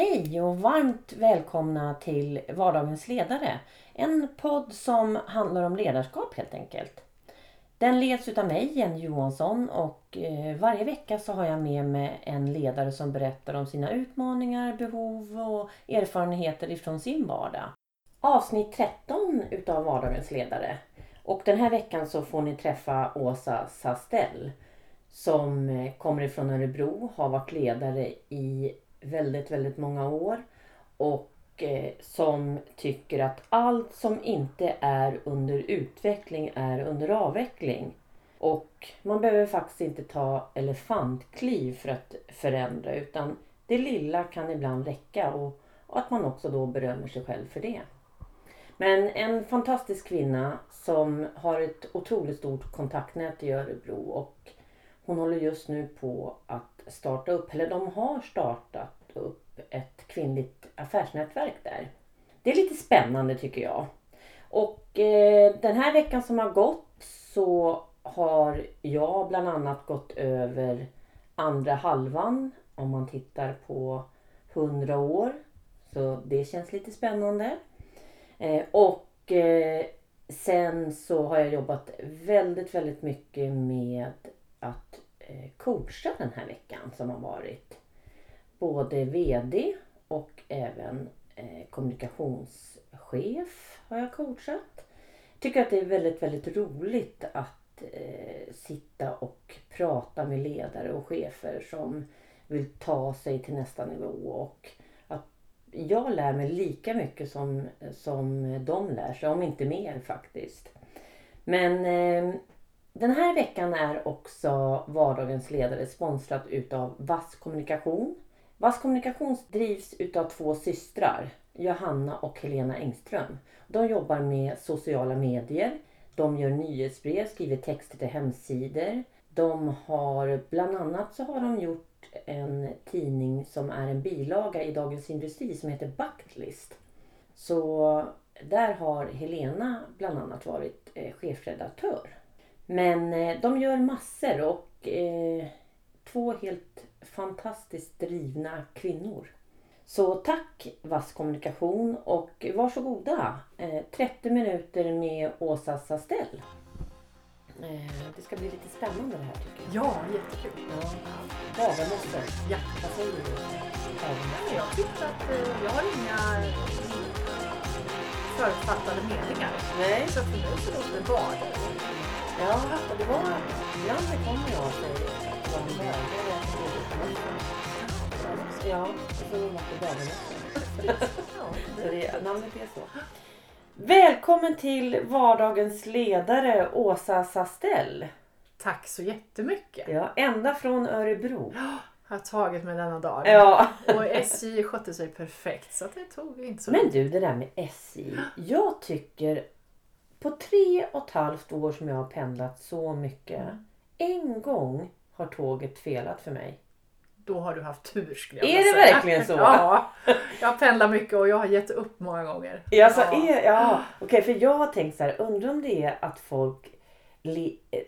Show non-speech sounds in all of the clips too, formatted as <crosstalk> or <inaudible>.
Hej och varmt välkomna till Vardagens ledare. En podd som handlar om ledarskap helt enkelt. Den leds utav mig, Jenny Johansson och eh, varje vecka så har jag med mig en ledare som berättar om sina utmaningar, behov och erfarenheter ifrån sin vardag. Avsnitt 13 utav Vardagens ledare. Och den här veckan så får ni träffa Åsa Sastell som eh, kommer ifrån Örebro, har varit ledare i väldigt, väldigt många år och eh, som tycker att allt som inte är under utveckling är under avveckling. Och man behöver faktiskt inte ta elefantkliv för att förändra utan det lilla kan ibland räcka och, och att man också då berömmer sig själv för det. Men en fantastisk kvinna som har ett otroligt stort kontaktnät i Örebro och hon håller just nu på att starta upp, eller de har startat upp ett kvinnligt affärsnätverk där. Det är lite spännande tycker jag. Och eh, den här veckan som har gått så har jag bland annat gått över andra halvan om man tittar på 100 år. Så det känns lite spännande. Eh, och eh, sen så har jag jobbat väldigt, väldigt mycket med att Eh, coacha den här veckan som har varit. Både VD och även eh, kommunikationschef har jag coachat. Tycker att det är väldigt, väldigt roligt att eh, sitta och prata med ledare och chefer som vill ta sig till nästa nivå och att jag lär mig lika mycket som, som de lär sig, om inte mer faktiskt. Men eh, den här veckan är också Vardagens ledare sponsrat utav Vass Kommunikation. Vass Kommunikation drivs utav två systrar, Johanna och Helena Engström. De jobbar med sociala medier, de gör nyhetsbrev, skriver texter till hemsidor. De har bland annat så har de gjort en tidning som är en bilaga i Dagens Industri som heter Bucketlist. Så där har Helena bland annat varit eh, chefredaktör. Men eh, de gör massor och eh, två helt fantastiskt drivna kvinnor. Så tack Vass Kommunikation och varsågoda. Eh, 30 minuter med Åsa Sastell. Eh, det ska bli lite spännande det här tycker jag. Ja, jättekul. Ja. Hagamossen. Ja. Vad säger du? Hagamossen. Jag tyckte att eh, jag har inga förutfattade meningar. Nej. Så för mig så låter det bara. Ja, det var... Ibland det kommer jag sig de vägar jag Ja, och så vart det Hagamossen. Så det, namnet är så. Välkommen till vardagens ledare Åsa Sastell. Tack så jättemycket. Ja, ända från Örebro. Jag har tagit mig denna dag. Ja. Och SJ skötte sig perfekt så att det tog inte så Men du, det där med SJ. Jag tycker på tre och ett halvt år som jag har pendlat så mycket. En gång har tåget felat för mig. Då har du haft tur skulle jag Är vilja det säga. verkligen så? <laughs> Ja. Jag pendlar mycket och jag har gett upp många gånger. Ja, så Ja. Är, ja. Okej, för jag har tänkt så här, undrar om det är att folk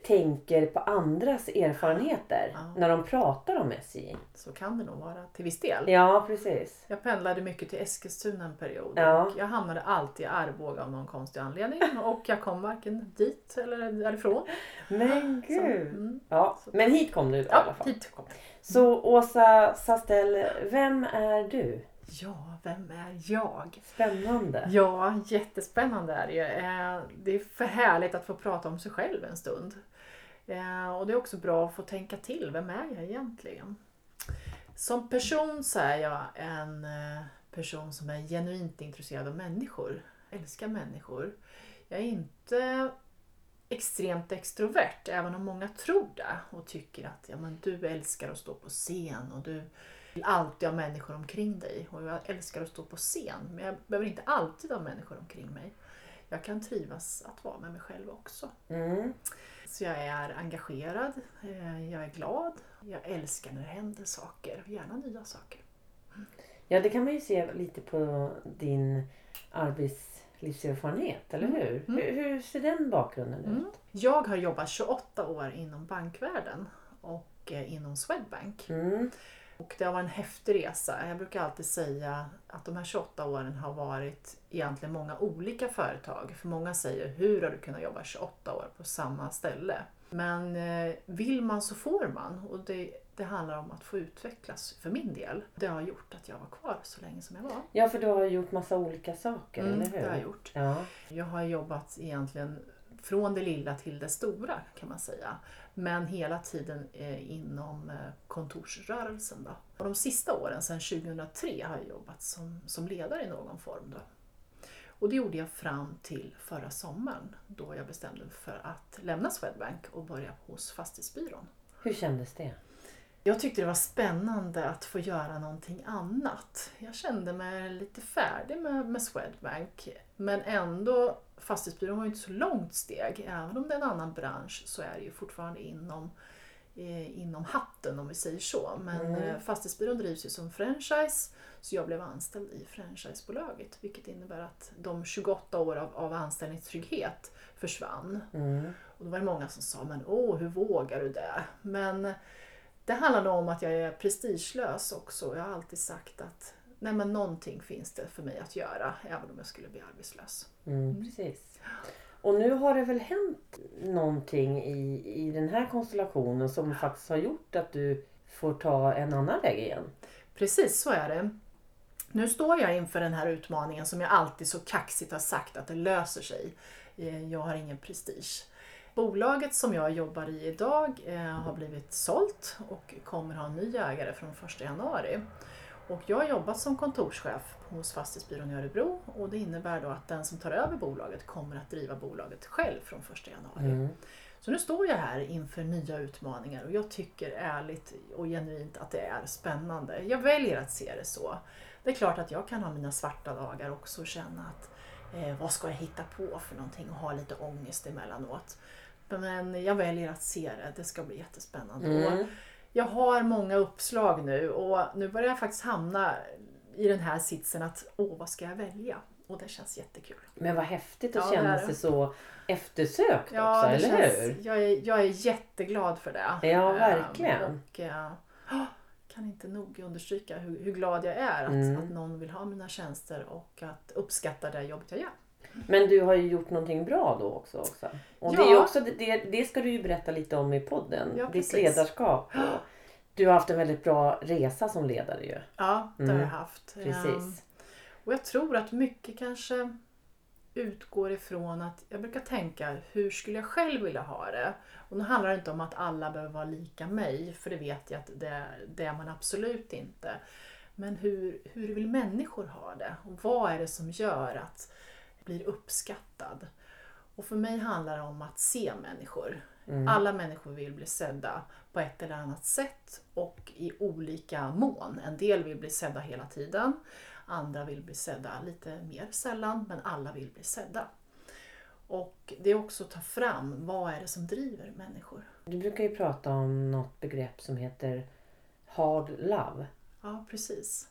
tänker på andras erfarenheter Ja. när de pratar om SJ. Så kan det nog vara till viss del. Ja, precis. Jag pendlade mycket till Eskilstuna en period Ja. och jag hamnade alltid i Arboga av någon konstig anledning <laughs> och jag kom varken dit eller därifrån. Men Så, gud. mm. Ja, men hit kom du i alla Ja, fall. hit kom jag. Så Åsa Sastell, vem är du? Ja, vem är jag? Spännande. Ja, jättespännande är det ju. Eh, Det är för härligt att få prata om sig själv en stund. Eh, Och det är också bra att få tänka till, vem är jag egentligen? Som person så är jag en eh, person som är genuint intresserad av människor. Älskar människor. Jag är inte extremt extrovert, även om många tror det och tycker att ja, men du älskar att stå på scen och du alltid ha människor omkring dig. Och jag älskar att stå på scen, men jag behöver inte alltid ha människor omkring mig. Jag kan trivas att vara med mig själv också. Mm. Så jag är engagerad, eh, jag är glad, jag älskar när det händer saker, gärna nya saker. Ja, det kan man ju se lite på din arbetslivserfarenhet, eller Mm. hur? Mm. hur? Hur ser den bakgrunden Mm. ut? Jag har jobbat 28 år inom bankvärlden och eh, inom Swedbank. Mm. Och det har varit en häftig resa. Jag brukar alltid säga att de här 28 åren har varit egentligen många olika företag. För många säger, hur har du kunnat jobba 28 år på samma ställe? Men eh, vill man så får man. Och det, det handlar om att få utvecklas för min del. Det har gjort att jag var kvar så länge som jag var. Ja, för du har gjort massa olika saker, Mm, eller hur? det har jag gjort. Ja. Jag har jobbat egentligen från det lilla till det stora kan man säga. Men hela tiden eh, inom eh, kontorsrörelsen. Då. Och de sista åren, sedan 2003, har jag jobbat som, som ledare i någon form. Då. Och det gjorde jag fram till förra sommaren då jag bestämde mig för att lämna Swedbank och börja hos Fastighetsbyrån. Hur kändes det? Jag tyckte det var spännande att få göra någonting annat. Jag kände mig lite färdig med, med Swedbank. Men ändå, Fastighetsbyrån var ju inte så långt steg. Även om det är en annan bransch så är det ju fortfarande inom, eh, inom hatten om vi säger så. Men Mm. eh, Fastighetsbyrån drivs ju som franchise. Så jag blev anställd i franchisebolaget. Vilket innebär att de 28 år av, av anställningstrygghet försvann. Mm. Och då var det många som sa, men åh, hur vågar du det? Men det handlar nog om att jag är prestigelös också. Jag har alltid sagt att nej men någonting finns det för mig att göra, även om jag skulle bli arbetslös. Mm, precis. Och nu har det väl hänt någonting i, i den här konstellationen som faktiskt har gjort att du får ta en annan väg igen. Precis så är det. Nu står jag inför den här utmaningen som jag alltid så kaxigt har sagt att det löser sig. Eh, Jag har ingen prestige. Bolaget som jag jobbar i idag eh, har blivit sålt och kommer ha en ny ägare från 1 januari. Och jag har jobbat som kontorschef hos Fastighetsbyrån i Örebro och det innebär då att den som tar över bolaget kommer att driva bolaget själv från 1 januari. Mm. Så nu står jag här inför nya utmaningar och jag tycker ärligt och genuint att det är spännande. Jag väljer att se det så. Det är klart att jag kan ha mina svarta dagar också och känna att eh, vad ska jag hitta på för någonting och ha lite ångest emellanåt. Men jag väljer att se det, det ska bli jättespännande. Och Mm. jag har många uppslag nu och nu börjar jag faktiskt hamna i den här sitsen att åh, vad ska jag välja? Och det känns jättekul. Men vad häftigt att Ja, känna sig så eftersökt Ja, också, eller känns, hur? Jag, är, jag är jätteglad för det. Ja, Ehm, verkligen. Och åh, kan inte nog understryka hur, hur glad jag är att, Mm. att någon vill ha mina tjänster och att uppskatta det jobbet jag gör. Men du har ju gjort någonting bra då också. också. Och det, Ja. är ju också det, det ska du ju berätta lite om i podden. Ja, Ditt ledarskap. Och du har haft en väldigt bra resa som ledare ju. Ja, det Mm. har jag haft. Ehm, Precis. Och jag tror att mycket kanske utgår ifrån att jag brukar tänka hur skulle jag själv vilja ha det? Och nu handlar det inte om att alla behöver vara lika mig, för det vet jag att det, det är man absolut inte. Men hur, hur vill människor ha det? Och vad är det som gör att blir uppskattad? Och för mig handlar det om att se människor. Mm. Alla människor vill bli sedda på ett eller annat sätt och i olika mån. En del vill bli sedda hela tiden, andra vill bli sedda lite mer sällan, men alla vill bli sedda. Och det är också att ta fram, vad är det som driver människor? Du brukar ju prata om något begrepp som heter hard love. Ja, precis.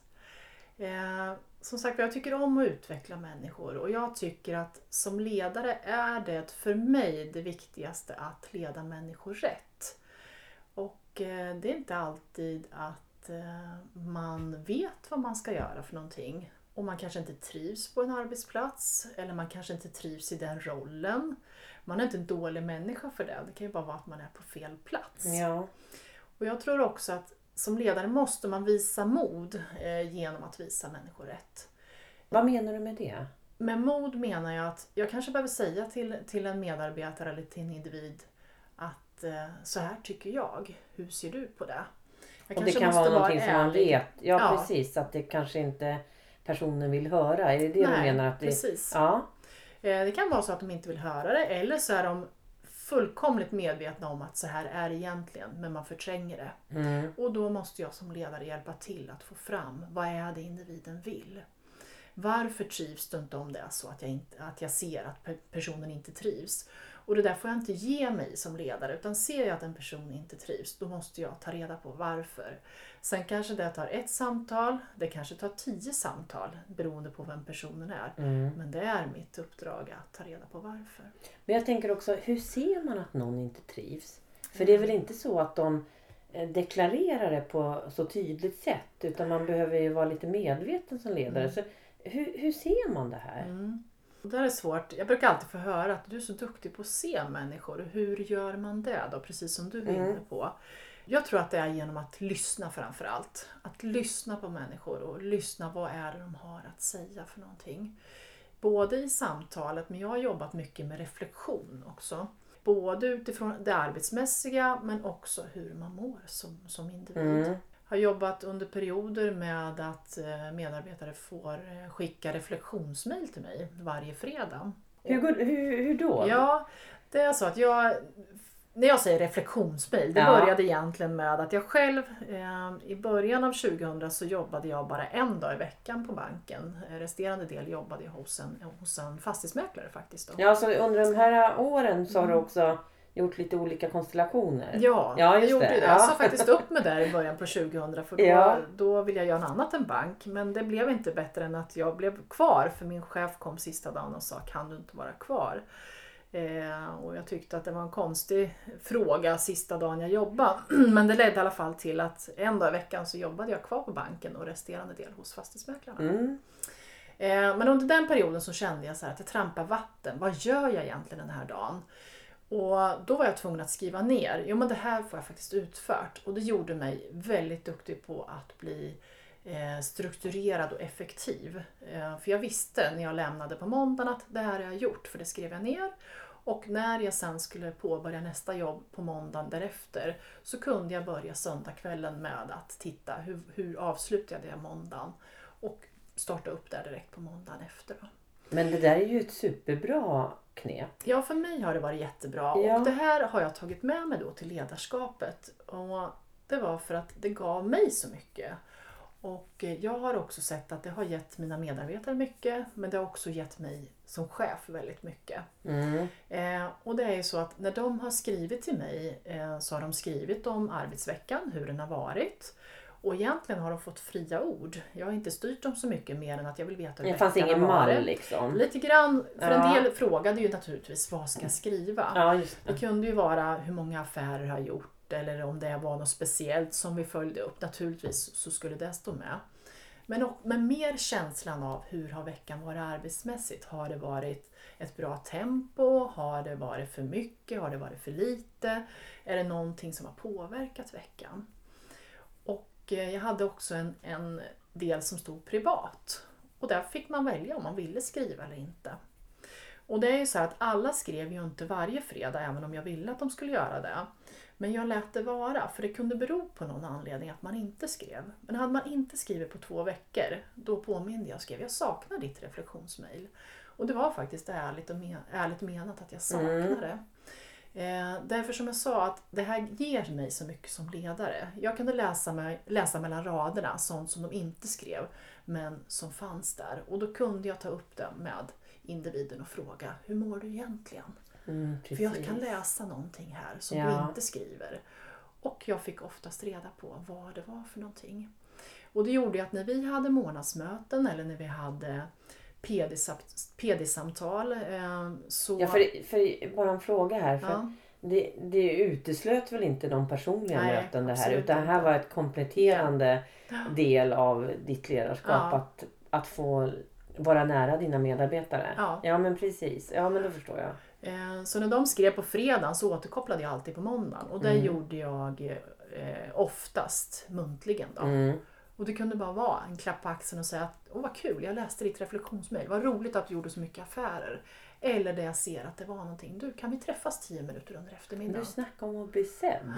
Eh, som sagt, jag tycker om att utveckla människor och jag tycker att som ledare är det för mig det viktigaste att leda människor rätt. Och eh, det är inte alltid att eh, man vet vad man ska göra för någonting. Och man kanske inte trivs på en arbetsplats eller man kanske inte trivs i den rollen. Man är inte en dålig människa för det. Det kan ju bara vara att man är på fel plats. Ja. Och jag tror också att som ledare måste man visa mod eh, genom att visa människor rätt. Vad menar du med det? Med mod menar jag att jag kanske behöver säga till, till en medarbetare eller till en individ att eh, så här tycker jag. Hur ser du på det? Jag Och det kan vara någonting som man vet. Ja, Ja. precis. Att det kanske inte personen vill höra. Är det det du Nej, menar? Att det... precis. Ja. Eh, Det kan vara så att de inte vill höra det eller så är de fullkomligt medvetna om att så här är det egentligen men man förtränger det. Mm. Och då måste jag som ledare hjälpa till att få fram vad är det individen vill. Varför trivs du inte om det är så att jag, inte, att jag ser att pe- personen inte trivs? Och det där får jag inte ge mig som ledare utan ser jag att en person inte trivs då måste jag ta reda på varför. Sen kanske det tar ett samtal, det kanske tar tio samtal beroende på vem personen är. Mm. Men det är mitt uppdrag att ta reda på varför. Men jag tänker också, hur ser man att någon inte trivs? För det är väl inte så att de eh, deklarera det på så tydligt sätt. Utan man behöver ju vara lite medveten som ledare. Mm. Så hur, hur ser man det här? Mm. Det där är svårt. Jag brukar alltid få höra att du är så duktig på att se människor. Hur gör man det då? Precis som du är Mm. inne på. Jag tror att det är genom att lyssna framför allt. Att lyssna på människor och lyssna vad är det de har att säga för någonting. Både i samtalet, men jag har jobbat mycket med reflektion också. Både utifrån det arbetsmässiga men också hur man mår som, som individ. Mm. Har jobbat under perioder med att eh, medarbetare får eh, skicka reflektionsmail till mig varje fredag. Hur, hur, hur då? Ja, det är så att jag när jag säger reflektionsmail, det Ja. började egentligen med att jag själv eh, i början av 2000 så jobbade jag bara en dag i veckan på banken. Resterande del jobbade jag hos en, hos en fastighetsmäklare faktiskt. Då. Ja, så under de här åren så har du Mm. också gjort lite olika konstellationer. Ja, Ja, jag gjorde det. det. Ja. Jag sa faktiskt upp mig där i början på 2000 för då, Ja. då ville jag göra något annat än bank. Men det blev inte bättre än att jag blev kvar för min chef kom sista dagen och sa kan du inte vara kvar? Eh, och jag tyckte att det var en konstig fråga sista dagen jag jobbade. <clears throat> Men det ledde i alla fall till att en dag i veckan så jobbade jag kvar på banken och resterande del hos fastighetsmäklarna. Mm. Eh, Men under den perioden så kände jag så att jag trampar vatten. Vad gör jag egentligen den här dagen? Och då var jag tvungen att skriva ner. Jo men det här får jag faktiskt utfört. Och det gjorde mig väldigt duktig på att bli eh, strukturerad och effektiv. För jag visste när jag lämnade på måndagen att det här har jag gjort. För det skrev jag ner. Och när jag sen skulle påbörja nästa jobb på måndagen därefter så kunde jag börja söndagskvällen med att titta hur, hur avslutade jag måndagen och starta upp där direkt på måndagen efter. Men det där är ju ett superbra knep. Ja, för mig har det varit jättebra Ja. och det här har jag tagit med mig då till ledarskapet. Och det var för att det gav mig så mycket. Och jag har också sett att det har gett mina medarbetare mycket men det har också gett mig som chef väldigt mycket. Mm. Eh, och det är ju så att när de har skrivit till mig eh, så har de skrivit om arbetsveckan, hur den har varit. Och egentligen har de fått fria ord. Jag har inte styrt dem så mycket mer än att jag vill veta hur Det fanns ingen har varit. mall liksom. Lite grann, för Ja. en del frågade ju naturligtvis vad ska jag skriva? Ja, Det det. kunde ju vara hur många affärer har jag gjort eller om det var något speciellt som vi följde upp. Naturligtvis så skulle det stå med. Men, och, men mer känslan av hur har veckan varit arbetsmässigt? Har det varit ett bra tempo? Har det varit för mycket? Har det varit för lite? Är det någonting som har påverkat veckan? Och eh, jag hade också en, en del som stod privat. Och där fick man välja om man ville skriva eller inte. Och det är ju så här att alla skrev ju inte varje fredag även om jag ville att de skulle göra det. Men jag lät det vara för det kunde bero på någon anledning att man inte skrev. Men hade man inte skrivit på två veckor då påminde jag och skrev jag saknar ditt reflektionsmail. Och det var faktiskt ärligt, och men, ärligt menat att jag saknade det. Eh, därför som jag sa att det här ger mig så mycket som ledare. Jag kunde läsa, mig, läsa mellan raderna sånt som de inte skrev men som fanns där. Och då kunde jag ta upp det med individen och fråga hur mår du egentligen? Mm, För jag kan läsa någonting här som Ja. du inte skriver. Och jag fick oftast reda på vad det var för någonting. Och det gjorde att när vi hade månadsmöten eller när vi hade PD-sam- PD-samtal eh, så... Ja, för, för bara en fråga här. För Ja. det, det uteslöt väl inte de personliga Nej, möten det här utan det här var ett kompletterande del av ditt ledarskap Ja. att, att få vara nära dina medarbetare. Ja. ja men precis, ja men då förstår jag. Eh, Så när de skrev på fredagen så återkopplade jag alltid på måndagen och det Mm. gjorde jag eh, oftast muntligen. Då. Mm. Och det kunde bara vara en klapp på axeln och säga att Åh vad kul, jag läste ditt reflektionsmail. Vad roligt att du gjorde så mycket affärer. Eller där jag ser att det var någonting. Du, kan vi träffas tio minuter under eftermiddagen? du snackar om att bli sedd.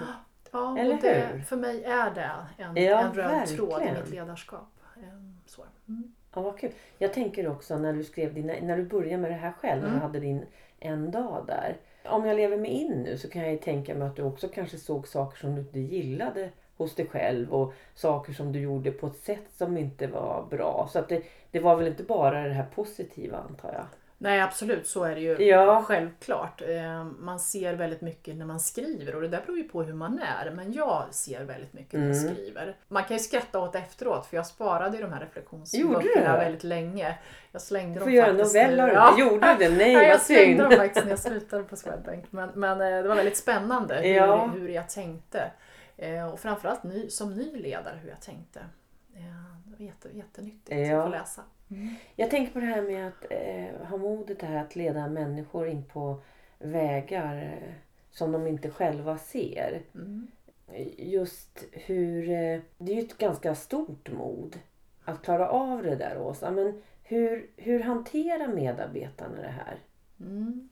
Ja, Eller det, hur? för mig är det en, Ja, en röd tråd i verkligen. mitt ledarskap. Ehm, Så. Mm. Ja, vad kul. Jag tänker också när du skrev dina, när du började med det här själv, när du Mm. hade din en dag där. Om jag lever mig in nu så kan jag ju tänka mig att du också kanske såg saker som du inte gillade hos dig själv och saker som du gjorde på ett sätt som inte var bra. Så att det, det var väl inte bara det här positiva antar jag? Nej absolut, så är det ju Ja. självklart. Ehm, Man ser väldigt mycket när man skriver och det där beror ju på hur man är. Men jag ser väldigt mycket när jag Mm. skriver. Man kan ju skratta åt efteråt för jag sparade ju de här reflektionsböckerna du? väldigt länge. Jag slängde Du dem får göra faktiskt noveller. nu. Ja. Gjorde du det? Nej, <laughs> Nej, jag slängde dem faktiskt när jag slutade på Swedbank. Men, men eh, det var väldigt spännande hur, Ja. hur jag tänkte. Eh, och framförallt ny, som ny ledare hur jag tänkte. Eh, det var jätte, jättenyttigt Ja. att få läsa. Jag tänker på det här med att eh, ha modet det här att leda människor in på vägar eh, som de inte själva ser. Mm. Just hur... Eh, det är ju ett ganska stort mod att klara av det där Åsa. Men hur, hur hanterar medarbetarna det här? Mm.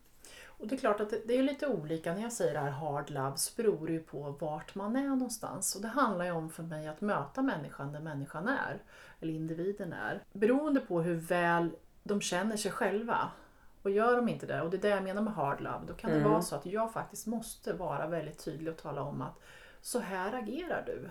Och det är klart att det, det är lite olika. När jag säger det här hard love så beror det ju på vart man är någonstans. Och det handlar ju om för mig att möta människan där människan är. Eller individen är. Beroende på hur väl de känner sig själva. Och gör de inte det, och det är det jag menar med hard love, då kan det Mm. vara så att jag faktiskt måste vara väldigt tydlig och tala om att så här agerar du.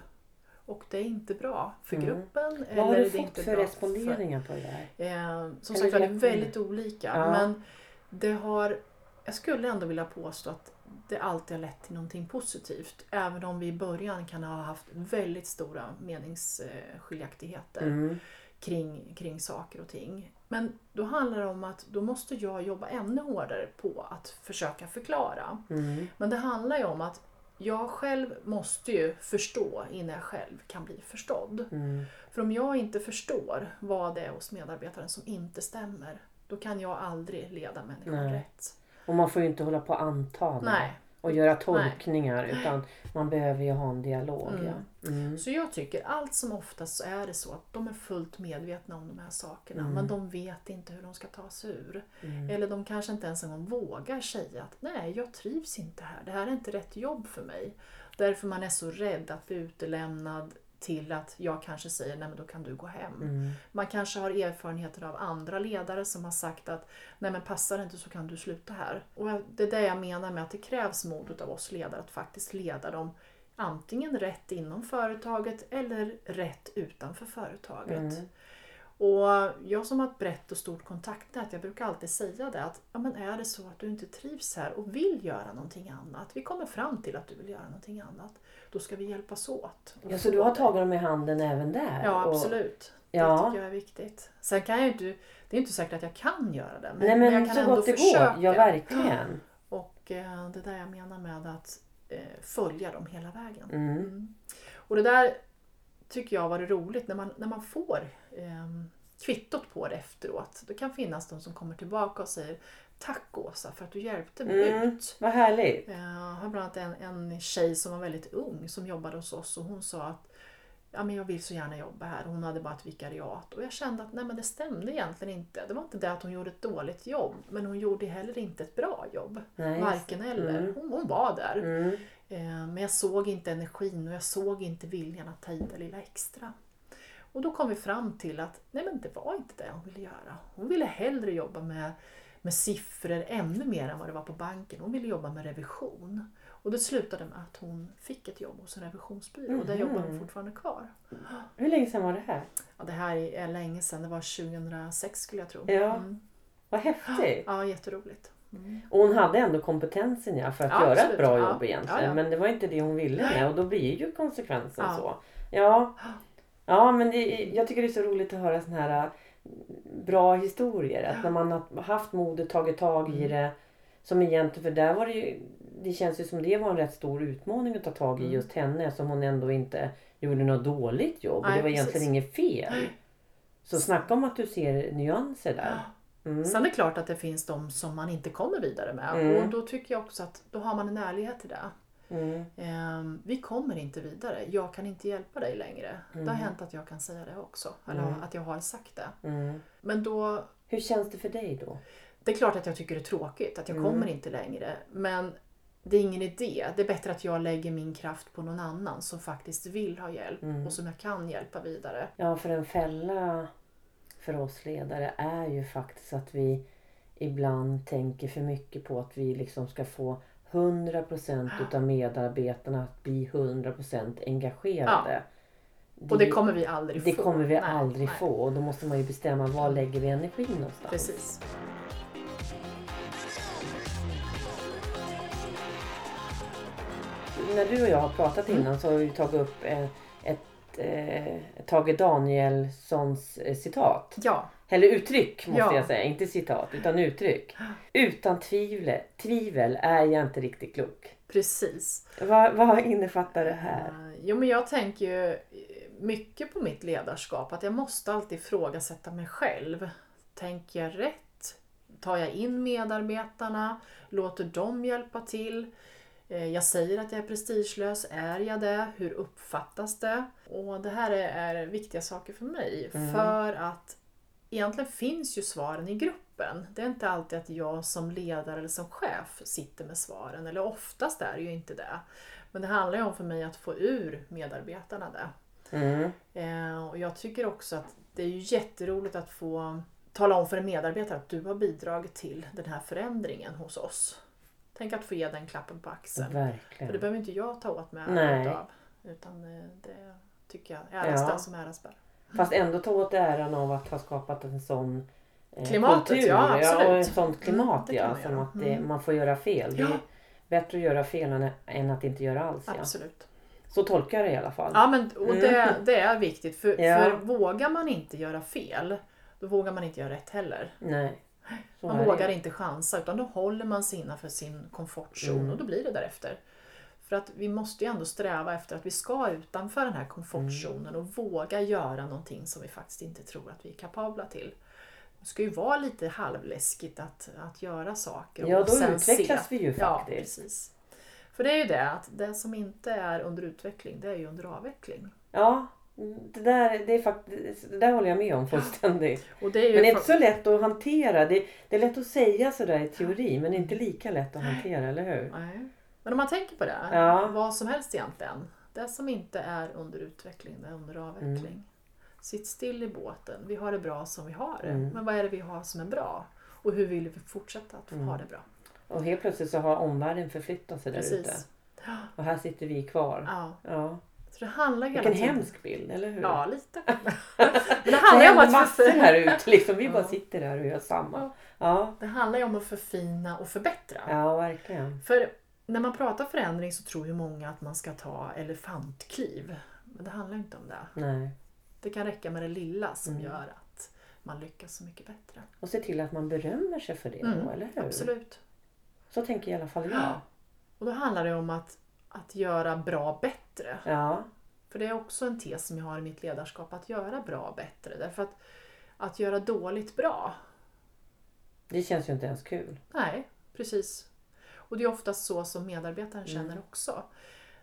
Och det är inte bra för Mm. gruppen. Vad har eller du det fått för responderingar på det där? Eh, som Eller sagt det är väldigt olika. Ja. Men det har, jag skulle ändå vilja påstå att det alltid har lett till någonting positivt. Även om vi i början kan ha haft väldigt stora meningsskiljaktigheter Mm. kring, kring saker och ting. Men då handlar det om att då måste jag jobba ännu hårdare på att försöka förklara. Mm. Men det handlar ju om att jag själv måste ju förstå innan jag själv kan bli förstådd. Mm. För om jag inte förstår vad det är hos medarbetaren som inte stämmer, då kan jag aldrig leda människan Nej. rätt. Och man får ju inte hålla på och anta Nej. och göra tolkningar utan man behöver ju ha en dialog. Mm. Ja. Mm. Så jag tycker allt som oftast så är det så att de är fullt medvetna om de här sakerna Mm. men de vet inte hur de ska ta sig ur. Mm. Eller de kanske inte ens en gång vågar säga att nej, jag trivs inte här. Det här är inte rätt jobb för mig. Därför man är så rädd att bli utelämnad till att jag kanske säger nej men då kan du gå hem. Mm. Man kanske har erfarenheter av andra ledare som har sagt att nej men passar det inte så kan du sluta här. Och det är det jag menar med att det krävs mod av oss ledare att faktiskt leda dem antingen rätt inom företaget eller rätt utanför företaget. Mm. Och jag som har ett brett och stort kontaktnät, jag brukar alltid säga det att ja, men är det så att du inte trivs här och vill göra någonting annat, vi kommer fram till att du vill göra någonting annat, då ska vi hjälpas åt. Ja, så du har tagit dem i handen även där? Ja, Och- absolut. Det Ja. tycker jag är viktigt. Sen kan jag inte, det är inte säkert att jag kan göra det. Men, Nej men jag kan så ändå gott det försöka. går. Ja verkligen. <gasps> Och eh, det är där jag menar med att eh, följa dem hela vägen. Mm. Mm. Och det där tycker jag var det roligt när man, när man får eh, kvittot på det efteråt. Det kan finnas de som kommer tillbaka och säger Tack Åsa för att du hjälpte mig Mm. ut. Vad härligt. Jag har bland annat en, en tjej som var väldigt ung som jobbade hos oss och hon sa att ja, men jag vill så gärna jobba här. Hon hade bara ett vikariat och jag kände att nej, men det stämde egentligen inte. Det var inte det att hon gjorde ett dåligt jobb men hon gjorde heller inte ett bra jobb. Nej, Varken eller. Mm. Hon, hon var där. Mm. Eh, Men jag såg inte energin och jag såg inte viljan att ta i det lilla extra. Och då kom vi fram till att nej men det var inte det hon ville göra. Hon ville hellre jobba med, med siffror ännu mer än vad det var på banken. Hon ville jobba med revision. Och det slutade med att hon fick ett jobb hos en revisionsbyrå och där Mhm. jobbar hon fortfarande kvar. Hur länge sedan var det här? Ja, det här är länge sedan, det var 2006 skulle jag tro. Ja. Mm. Vad häftigt. Ja, jätteroligt. Mm. Och hon hade ändå kompetensen ja, för att Ja, göra ett absolut. bra Ja. jobb egentligen. Ja, ja. Men det var inte det hon ville med och då blir ju konsekvensen Ja. så. Ja, ja men det, jag tycker det är så roligt att höra såna här bra historier. Att när man har haft modet, tagit tag i Mm. det. Som egentligen, för där var det ju, det känns ju som det var en rätt stor utmaning att ta tag i Mm. just henne som hon ändå inte gjorde något dåligt jobb. och Nej, det var precis. egentligen inget fel. Så snacka om att du ser nyanser där. Mm. Sen är det klart att det finns de som man inte kommer vidare med Mm. och då tycker jag också att då har man en ärlighet till det. Mm. Ehm, vi kommer inte vidare, jag kan inte hjälpa dig längre. Det har hänt att jag kan säga det också, eller Mm. att jag har sagt det. Mm. Men då, Hur känns det för dig då? det är klart att jag tycker det är tråkigt att jag Mm. kommer inte längre. Men det är ingen idé. Det är bättre att jag lägger min kraft på någon annan som faktiskt vill ha hjälp Mm. och som jag kan hjälpa vidare. Ja, för en fälla för oss ledare är ju faktiskt att vi ibland tänker för mycket på att vi liksom ska få 100% utav medarbetarna att bli 100% engagerade. Och det kommer vi aldrig det få. kommer vi Nej, aldrig nej. få och då måste man ju bestämma var lägger vi energin någonstans. Precis. När du och jag har pratat innan så har vi tagit upp eh, eh, Tage Danielssons eh, citat. Ja, Eller uttryck måste Ja. jag säga, inte citat utan uttryck. Utan tvivel, tvivel är jag inte riktigt klok. precis. Vad, vad innefattar det här? Eh, Jo, men jag tänker ju mycket på mitt ledarskap. Att jag måste alltid ifrågasätta mig själv. Tänker jag rätt? Tar jag in medarbetarna? Låter dem hjälpa till? Eh, Jag säger att jag är prestigelös. Är jag det? Hur uppfattas det? Och det här är, viktiga saker för mig. För att egentligen finns ju svaren i gruppen. Det är inte alltid att jag som ledare eller som chef sitter med svaren. Eller oftast är det ju inte det. Men det handlar ju om för mig att få ur medarbetarna det. Mm. Eh, och jag tycker också att det är ju jätteroligt att få tala om för en medarbetare att du har bidragit till den här förändringen hos oss. Tänk att få ge den klappen på axeln. För det Verkligen. behöver inte jag ta åt mig Nej. äran av. Utan eh, det tycker jag, äras Ja. den som äras bör. Fast ändå ta åt äran av att ha skapat en sån eh, Klimatet, kultur. ja, absolut. och ett sånt klimat Mm, det kan ja. Som att det, Mm. man får göra fel. Det är Ja. bättre att göra fel än, än att inte göra alls. Ja. Absolut. Så tolkar jag det i alla fall. Ja, men, och det, det är viktigt. För, Mm. Ja. för vågar man inte göra fel, då vågar man inte göra rätt heller. Nej. Så Man vågar det. inte chansa utan då håller man sig innanför sin komfortzon Mm. och då blir det därefter. För att vi måste ju ändå sträva efter att vi ska utanför den här komfortzonen Mm. och våga göra någonting som vi faktiskt inte tror att vi är kapabla till. Det ska ju vara lite halvläskigt att, att göra saker. Ja, och då utvecklas se. vi ju Ja, faktiskt. precis. För det är ju det att det som inte är under utveckling, det är ju under avveckling. Ja, det där, det är faktiskt, det där håller jag med om fullständigt. Det ju Men det är inte så lätt att hantera. Det, det är lätt att säga sådär i teori men inte lika lätt att hantera, eller hur? Nej. Men om man tänker på det, Ja. vad som helst egentligen. Det som inte är under utveckling, det är under avveckling. Mm. Sitt still i båten. Vi har det bra som vi har det. Mm. Men vad är det vi har som är bra? Och hur vill vi fortsätta att Mm. ha det bra? Och helt plötsligt så har omvärlden förflyttat sig där ute. Ja. Och här sitter vi kvar. ja. Ja. Så det handlar hela Vilken hemsk bild, eller hur? Ja, lite. <laughs> Men det handlar ju om att massor förfina. här ute. Liksom. Vi bara Ja. sitter där och gör samma. Ja. Ja, Det handlar ju om att förfina och förbättra. ja verkligen. För när man pratar förändring så tror ju många att man ska ta elefantkliv. Men det handlar inte om det. Nej. Det kan räcka med det lilla som Mm. gör att man lyckas så mycket bättre. Och se till att man berömmer sig för det Mm, då, eller hur? Absolut. Så tänker i alla fall jag. Och då handlar det om att, att göra bra bättre. Ja, För det är också en tes som jag har i mitt ledarskap, att göra bra bättre. Därför att att göra dåligt bra, det känns ju inte ens kul. nej, precis. Och det är oftast så som medarbetaren känner Mm. också.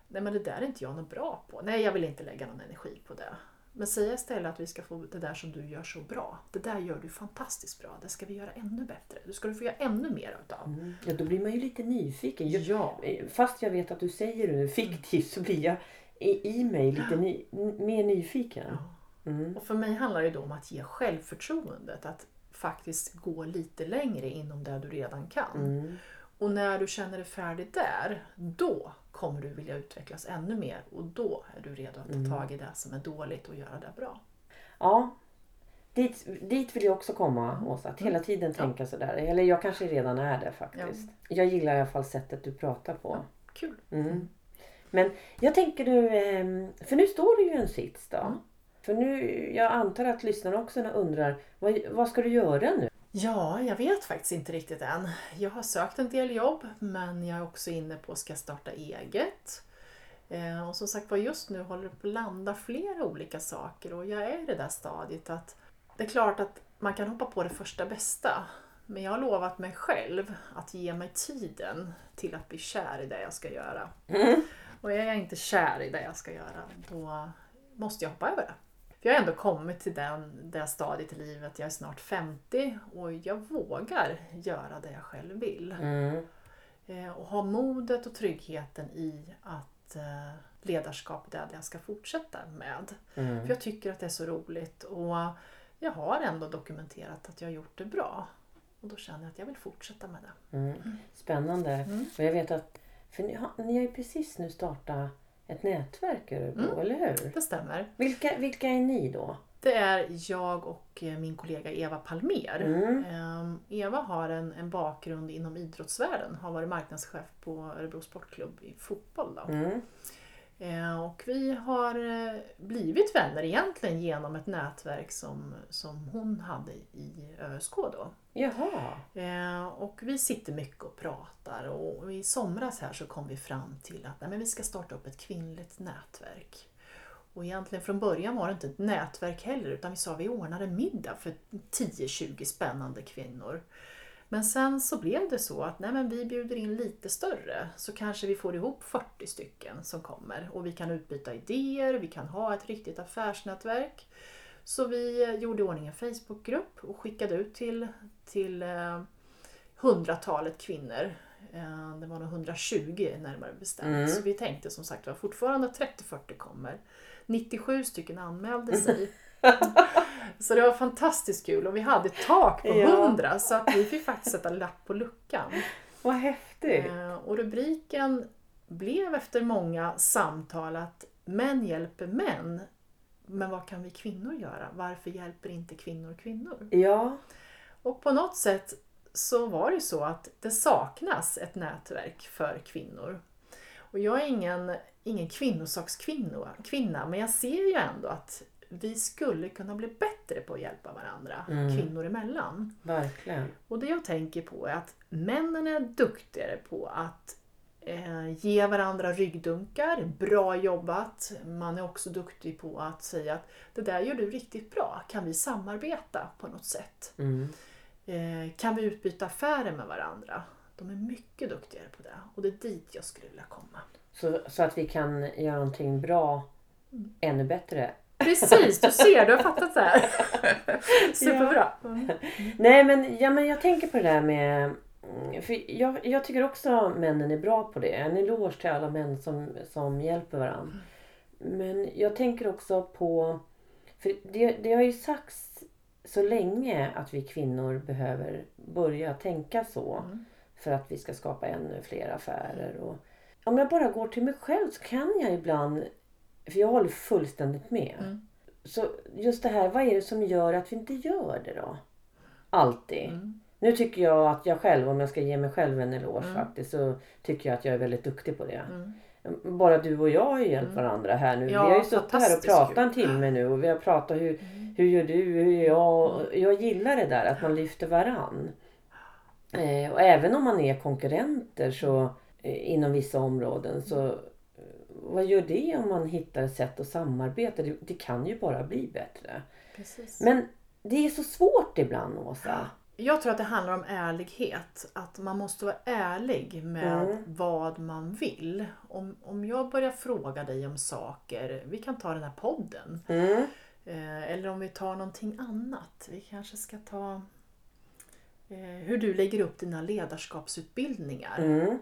Nej men det där är inte jag något bra på. Nej, jag vill inte lägga någon energi på det. Men säga istället att vi ska få det där som du gör så bra. Det där gör du fantastiskt bra. Det ska vi göra ännu bättre. Det ska du få göra ännu mer utav. Mm. Ja, då blir man ju lite nyfiken. Jag, Ja. Fast jag vet att du säger det fiktivt så blir jag i, i mig lite ny, mer nyfiken. ja. Mm. Och för mig handlar det då om att ge självförtroendet. Att faktiskt gå lite längre inom det du redan kan. Mm. Och när du känner dig färdig där, då kommer du vilja utvecklas ännu mer. Och då är du redo att ta Mm. tag i det som är dåligt och göra det bra. Ja, dit, dit vill jag också komma Åsa. Att hela tiden Ja. tänka sådär. Eller jag kanske redan är det faktiskt. Jag gillar i alla fall sättet du pratar på. Kul! Mm. Men jag tänker du, ehm, för nu står du ju en sits då. Mm. För nu, jag antar att lyssnarna också undrar, vad, vad ska du göra nu? Ja, jag vet faktiskt inte riktigt än. Jag har sökt en del jobb men jag är också inne på ska starta eget. Eh, och som sagt var just nu håller det på att landa flera olika saker och jag är i det där stadiet att det är klart att man kan hoppa på det första bästa. Men jag har lovat mig själv att ge mig tiden till att bli kär i det jag ska göra. Och är jag inte kär i det jag ska göra, då måste jag hoppa över det. För jag har ändå kommit till den, det stadiet i livet, jag är snart 50 och jag vågar göra det jag själv vill. Mm. Eh, och ha modet och tryggheten i att eh, ledarskap är det jag ska fortsätta med. Mm. För jag tycker att det är så roligt och jag har ändå dokumenterat att jag har gjort det bra. Och då känner jag att jag vill fortsätta med det. Mm. Spännande. Mm. Och jag vet att, för ni har, ni har ju precis nu startat ett nätverk i Örebro, Mm. eller hur? Det stämmer. Vilka, vilka är ni då? Det är jag och eh, min kollega Eva Palmer. Mm. Ehm, Eva har en, en bakgrund inom idrottsvärlden, har varit marknadschef på Örebro Sportklubb i fotboll. Då. Mm. Eh, och vi har eh, blivit vänner egentligen genom ett nätverk som, som hon hade i ÖSK då. Jaha. Eh, och vi sitter mycket och pratar och i somras här så kom vi fram till att nej, men vi ska starta upp ett kvinnligt nätverk. Och egentligen från början var det inte ett nätverk heller utan vi sa vi ordnar en middag för 10-20 spännande kvinnor. Men sen så blev det så att nej men vi bjuder in lite större så kanske vi får ihop 40 stycken som kommer och vi kan utbyta idéer, vi kan ha ett riktigt affärsnätverk. Så vi gjorde i ordning en Facebookgrupp och skickade ut till, till eh, hundratalet kvinnor. Eh, det var nog 120 närmare bestämt. Mm. Så vi tänkte som sagt var fortfarande 30-40 kommer. 97 stycken anmälde sig. <laughs> <laughs> så det var fantastiskt kul och vi hade ett tak på Ja. 100 så att vi fick faktiskt sätta lapp på luckan. Vad häftigt. Eh, Och rubriken blev efter många samtal att män hjälper män. Men vad kan vi kvinnor göra? Varför hjälper inte kvinnor kvinnor? Ja. Och på något sätt så var det så att det saknas ett nätverk för kvinnor. Och jag är ingen, ingen kvinnosakskvinna, kvinna, men jag ser ju ändå att vi skulle kunna bli bättre på att hjälpa varandra, Mm. kvinnor emellan. Verkligen. Och det jag tänker på är att männen är duktigare på att eh, ge varandra ryggdunkar, bra jobbat. Man är också duktig på att säga att det där gör du riktigt bra, kan vi samarbeta på något sätt? Mm. Eh, kan vi utbyta affärer med varandra? De är mycket duktigare på det och det är dit jag skulle vilja komma. Så, så att vi kan göra någonting bra ännu bättre. Precis, du ser, du har fattat det här. <laughs> Superbra. Mm. Nej men, ja, men jag tänker på det där med... mm, För jag, jag tycker också männen är bra på det. En eloge till alla män som, som hjälper varandra. Men jag tänker också på... För det, det har ju sagts så länge att vi kvinnor behöver börja tänka så. Mm. För att vi ska skapa ännu fler affärer. Och, om jag bara går till mig själv så kan jag ibland... För jag håller fullständigt med. Mm. Så just det här, vad är det som gör att vi inte gör det då? Alltid. Mm. Nu tycker jag att jag själv, om jag ska ge mig själv en eloge Mm. faktiskt, så tycker jag att jag är väldigt duktig på det. Mm. Bara du och jag har ju hjälpt Mm. varandra här nu. Ja, vi har ju suttit här och pratat en timme nu och vi har pratat hur, Mm. hur gör du, hur gör jag? Jag gillar det där att man lyfter varann. Eh, och även om man är konkurrenter så eh, inom vissa områden så vad gör det om man hittar ett sätt att samarbeta? Det, det kan ju bara bli bättre. Precis. Men det är så svårt ibland Åsa. Jag tror att det handlar om ärlighet. Att man måste vara ärlig med Mm. vad man vill. Om, om jag börjar fråga dig om saker, vi kan ta den här podden. Mm. Eh, eller om vi tar någonting annat. Vi kanske ska ta eh, hur du lägger upp dina ledarskapsutbildningar. Mm.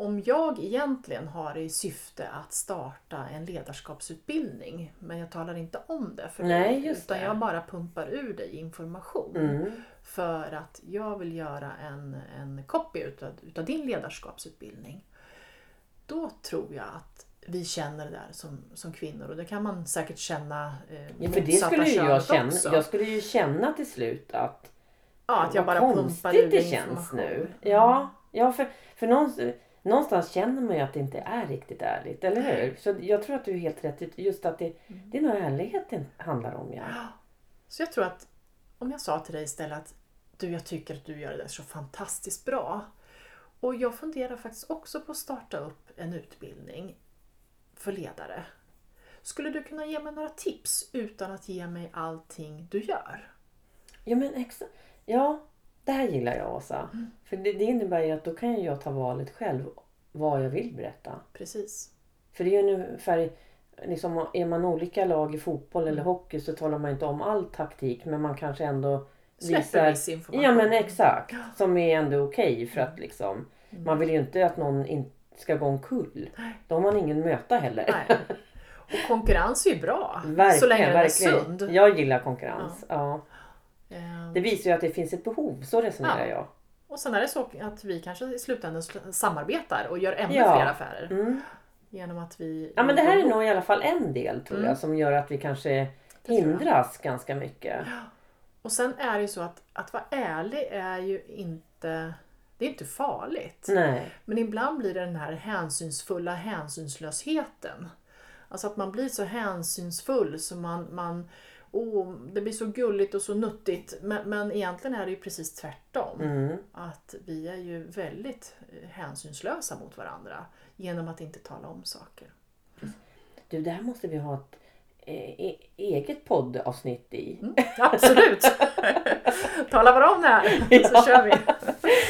Om jag egentligen har i syfte att starta en ledarskapsutbildning men jag talar inte om det för Nej, dig utan det. jag bara pumpar ur dig information Mm. för att jag vill göra en, en copy utav, utav din ledarskapsutbildning. Då tror jag att vi känner det där som, som kvinnor och det kan man säkert känna eh, Ja, för det skulle ju jag känna. också. Jag skulle ju känna till slut att ja, att jag bara pumpar ur det känns information. nu. Ja, ja för, för någonstans, någonstans känner man ju att det inte är riktigt ärligt, eller hur? Så jag tror att du är helt rätt. Just att det, det är nog ärlighet det handlar om. Ja. Så jag tror att om jag sa till dig istället att du, jag tycker att du gör det där så fantastiskt bra. Och jag funderar faktiskt också på att starta upp en utbildning för ledare. Skulle du kunna ge mig några tips utan att ge mig allting du gör? Ja, men exa- ja, det här gillar jag Åsa. Mm. För det, det innebär ju att då kan jag ta valet själv vad jag vill berätta. Precis. För det är ju ungefär, liksom, är man olika lag i fotboll eller Mm. hockey så talar man inte om all taktik men man kanske ändå Släpper visar... viss information. Ja men exakt. Som är ändå okej för att liksom, Mm. man vill ju inte att någon in, ska gå omkull. Då har man ingen möta heller. Nej. Och konkurrens är ju bra. Verkligen, så länge den är verkligen. sund. Jag gillar konkurrens. Ja. Eh, Det visar ju att det finns ett behov, så resonerar Ja. jag. Och sen är det så att vi kanske i slutändan sl- samarbetar och gör ännu Ja. fler affärer. Mm. Genom att vi... Ja men det här är nog i alla fall en del tror Mm. jag som gör att vi kanske hindras ganska mycket. Och sen är det ju så att, att vara ärlig är ju inte, det är inte farligt. Nej. Men ibland blir det den här hänsynsfulla hänsynslösheten Alltså att man blir så hänsynsfull så man, man oh, det blir så gulligt och så nuttigt. Men, men egentligen är det ju precis tvärtom. Mm. Att vi är ju väldigt eh, hänsynslösa mot varandra genom att inte tala om saker. Du, det här måste vi ha ett eh, e- eget poddavsnitt i. Mm, absolut! <laughs> Tala bara om det här så Ja. kör vi.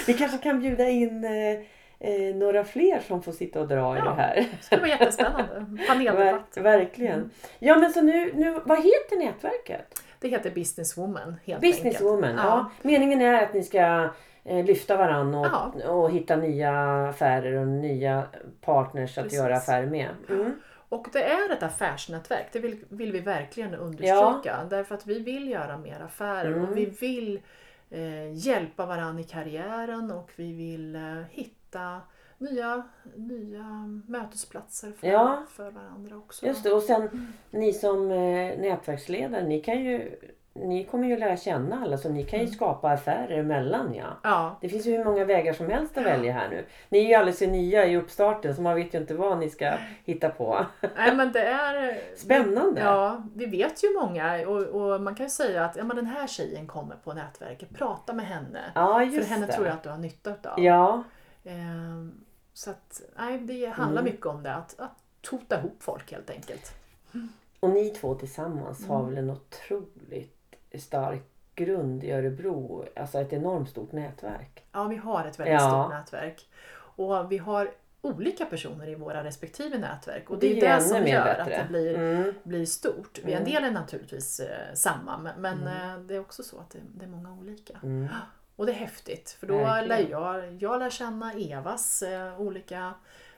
Vi kanske kan bjuda in eh, eh, några fler som får sitta och dra i Ja. det här. Det ska vara jättespännande. <laughs> Paneldebatt. Ver- verkligen. Ja men så nu, nu, vad heter nätverket? Det heter Businesswoman helt Businesswoman. enkelt. Ja. Meningen är att ni ska eh, lyfta varandra och, och hitta nya affärer och nya partners att Precis. göra affärer med. Mm. Och det är ett affärsnätverk, det vill, vill vi verkligen understryka. Därför att vi vill göra mer affärer Mm. och vi vill eh, hjälpa varandra i karriären och vi vill eh, hitta nya, nya mötesplatser för, Ja. för varandra också. Just det. Och sen ni som eh, nätverksledare, ni, kan ju, ni kommer ju lära känna alla så ni kan ju Mm. skapa affärer emellan ja. Ja, Det finns ju hur många vägar som helst att välja här nu. Ni är ju alldeles nya i uppstarten så man vet ju inte vad ni ska hitta på. Nej, men det är... Spännande! Ja, vi vet ju många och, och man kan ju säga att ja, men den här tjejen kommer på nätverket, prata med henne. Ja, För just henne det. tror jag att du har nytta utav. Ja, så att, nej, det handlar Mm. mycket om det, att, att tota ihop folk helt enkelt. och ni två tillsammans har Mm. väl en otroligt stark grund i Örebro. Alltså ett enormt stort nätverk. Ja, vi har ett väldigt Ja. stort nätverk. Och vi har olika personer i våra respektive nätverk. Och Det det, är det som gör bättre. att det blir, Mm. blir stort. Vi- En Mm. del är naturligtvis eh, samma, men, men Mm. eh, det är också så att det, det är många olika. Mm. Och det är häftigt, för då Verkligen. lär jag, jag lär känna Evas eh, olika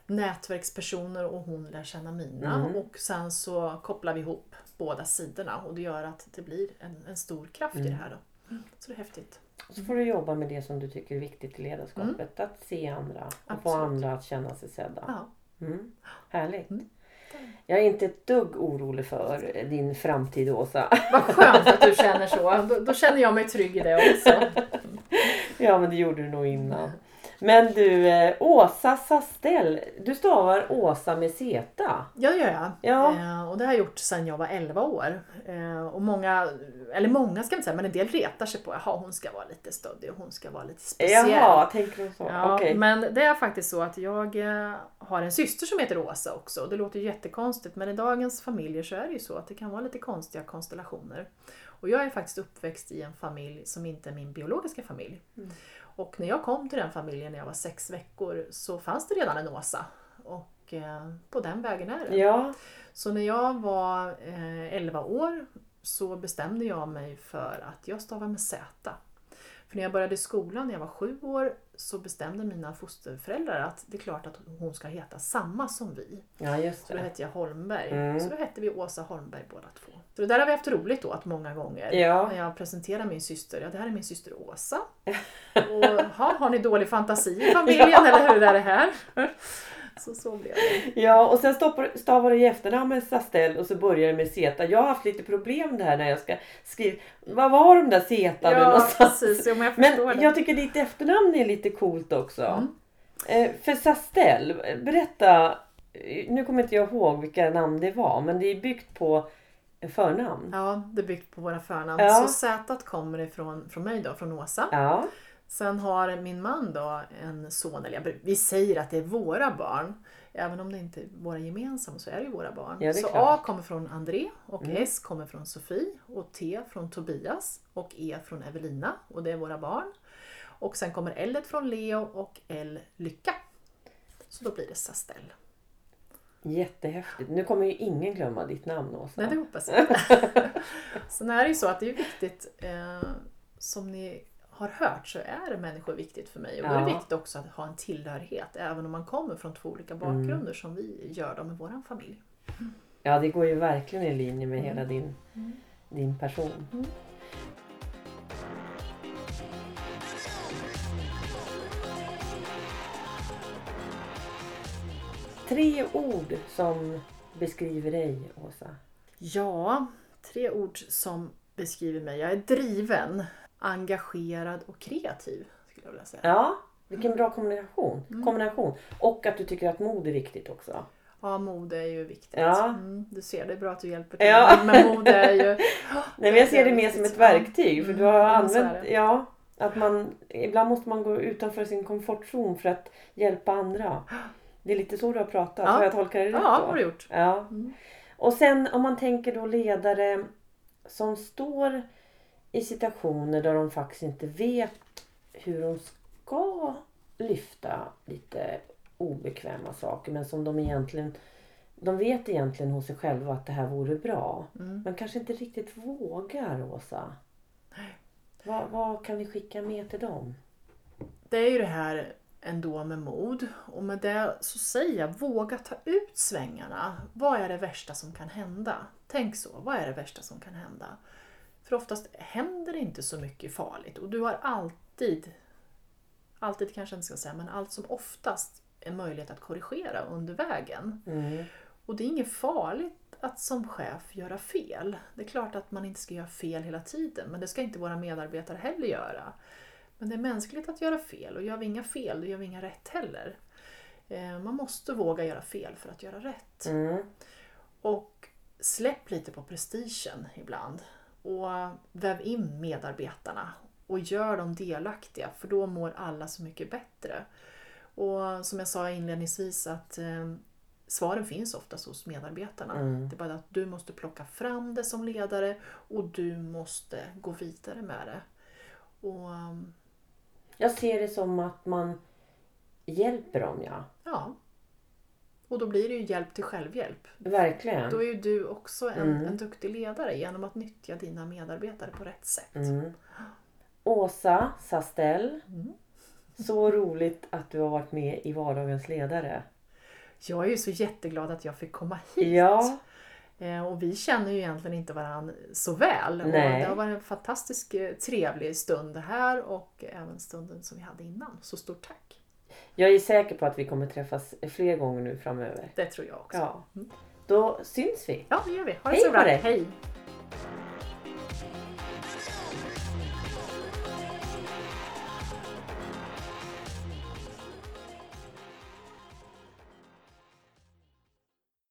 nätverkspersoner och hon lär känna mina. Mm. Och sen så kopplar vi ihop båda sidorna och det gör att det blir en, en stor kraft i Mm. det här. Då. Så det är häftigt. Så får du jobba med det som du tycker är viktigt i ledarskapet. Att se andra och få Mm. Absolut. andra att känna sig sedda. Ja. Mm. Härligt. Jag är inte ett dugg orolig för din framtid Åsa. Vad skönt att du känner så. Då, då känner jag mig trygg i det också. Ja men det gjorde du nog innan. Men du eh, Åsa Sastell. Du stavar Åsa med Z. Ja, det gör jag. Ja. Eh, och det har jag gjort sedan jag var 11 år. Eh, och många, eller många ska man säga, men en del retar sig på att hon ska vara lite stöddig och hon ska vara lite speciell. Jaha, tänker du så? Ja, Okej. Men det är faktiskt så att jag har en syster som heter Åsa också. Det låter jättekonstigt men i dagens familjer så är det ju så att det kan vara lite konstiga konstellationer. Och jag är faktiskt uppväxt i en familj som inte är min biologiska familj. Mm. Och när jag kom till den familjen när jag var sex veckor så fanns det redan en Åsa. Och eh, på den vägen är det. Ja, Så när jag var eh, 11 år så bestämde jag mig för att jag stavar med Z. För när jag började skolan när jag var sju år så bestämde mina fosterföräldrar att det är klart att hon ska heta samma som vi. ja just Så då det. hette jag Holmberg. Mm. Så då hette vi Åsa Holmberg båda två. Så det där har vi haft roligt åt många gånger. Ja. När jag presenterar min syster. Ja, det här är min syster Åsa. <laughs> Och ha, har ni dålig fantasi i familjen eller hur är det här? <laughs> <laughs> Så så blev det. Ja, och sen stoppar, stavar du i efternamn med Sastell och så börjar det med Z. Jag har haft lite problem det här när jag ska skriva. Vad var de där Z nu Ja, någonstans? precis. Jo, men jag Men det. jag tycker ditt efternamn är lite coolt också. Mm. Eh, för Sastell, berätta. eh, Nu kommer inte jag ihåg vilka namn det var, men det är byggt på förnamn. Ja, det är byggt på våra förnamn. Ja. Så Z kommer ifrån från mig då, från Åsa. Ja, Sen har min man då en son, eller vi säger att det är våra barn. Även om det inte är våra gemensamma så är det ju våra barn. Ja, så klart. A kommer från André och Mm. S kommer från Sofie och T från Tobias och E från Evelina och det är våra barn. Och sen kommer L från Leo och L Lycka. Så då blir det Sastell. jättehäftigt. Nu kommer ju ingen glömma ditt namn Åsa. Nej, det hoppas jag. <laughs> Sen är det ju så att det är viktigt, eh, som ni har hört så är människor viktigt för mig. Och då är det Ja. viktigt också att ha en tillhörighet, även om man kommer från två olika bakgrunder som vi gör då med vår familj. Ja, det går ju verkligen i linje med hela Mm. din, Mm. din person. Mm. Tre ord som beskriver dig, Åsa. Ja, tre ord som beskriver mig. Jag är driven, engagerad och kreativ. Skulle jag vilja säga. Ja, vilken bra kombination. Mm. kombination. Och att du tycker att mod är viktigt också. Ja, mod är ju viktigt. Ja. Mm, du ser, det är bra att du hjälper till. Ja. Men mod är ju... <laughs> Nej, men jag ser det mer som ett verktyg. För du har Mm, så är använt, det. ja, att man, ibland måste man gå utanför sin komfortzon för att hjälpa andra. Det är lite så du har pratat. Ja. Har jag tolkat det rätt Ja, då? har du gjort. Ja. Mm. Och sen om man tänker då ledare som står i situationer där de faktiskt inte vet hur de ska lyfta lite obekväma saker men som de egentligen de vet egentligen hos sig själva att det här vore bra. Mm. Men kanske inte riktigt vågar, Åsa. Vad, vad kan vi skicka med till dem? Det är ju det här ändå med mod. Och med det så säger jag, våga ta ut svängarna. Vad är det värsta som kan hända? Tänk så, vad är det värsta som kan hända? För oftast händer det inte så mycket farligt och du har alltid, alltid kanske inte ska säga, men allt som oftast en möjlighet att korrigera under vägen. Mm. Och det är inget farligt att som chef göra fel. Det är klart att man inte ska göra fel hela tiden, men det ska inte våra medarbetare heller göra. Men det är mänskligt att göra fel och gör vi inga fel, då gör vi inga rätt heller. Eh, Man måste våga göra fel för att göra rätt. Mm. Och släpp lite på prestigen ibland. Och väv in medarbetarna och gör dem delaktiga för då mår alla så mycket bättre. Och som jag sa inledningsvis att eh, svaren finns oftast hos medarbetarna. Mm. Det är bara att du måste plocka fram det som ledare och du måste gå vidare med det. Och um, Jag ser det som att man hjälper dem, ja. ja. Och då blir det ju hjälp till självhjälp. Verkligen. Då är ju du också en, Mm. en duktig ledare genom att nyttja dina medarbetare på rätt sätt. Mm. Åsa Sastell. Mm. Så roligt att du har varit med i Vardagens ledare. Jag är ju så jätteglad att jag fick komma hit. Ja, Eh, Och vi känner ju egentligen inte varandra så väl. Nej. det har varit en fantastisk eh, trevlig stund här och även stunden som vi hade innan. Så stort tack! Jag är säker på att vi kommer träffas fler gånger nu framöver. Det tror jag också. Ja. Då syns vi. Ja, det gör vi. Ha det Hej så på bra. dig. Hej!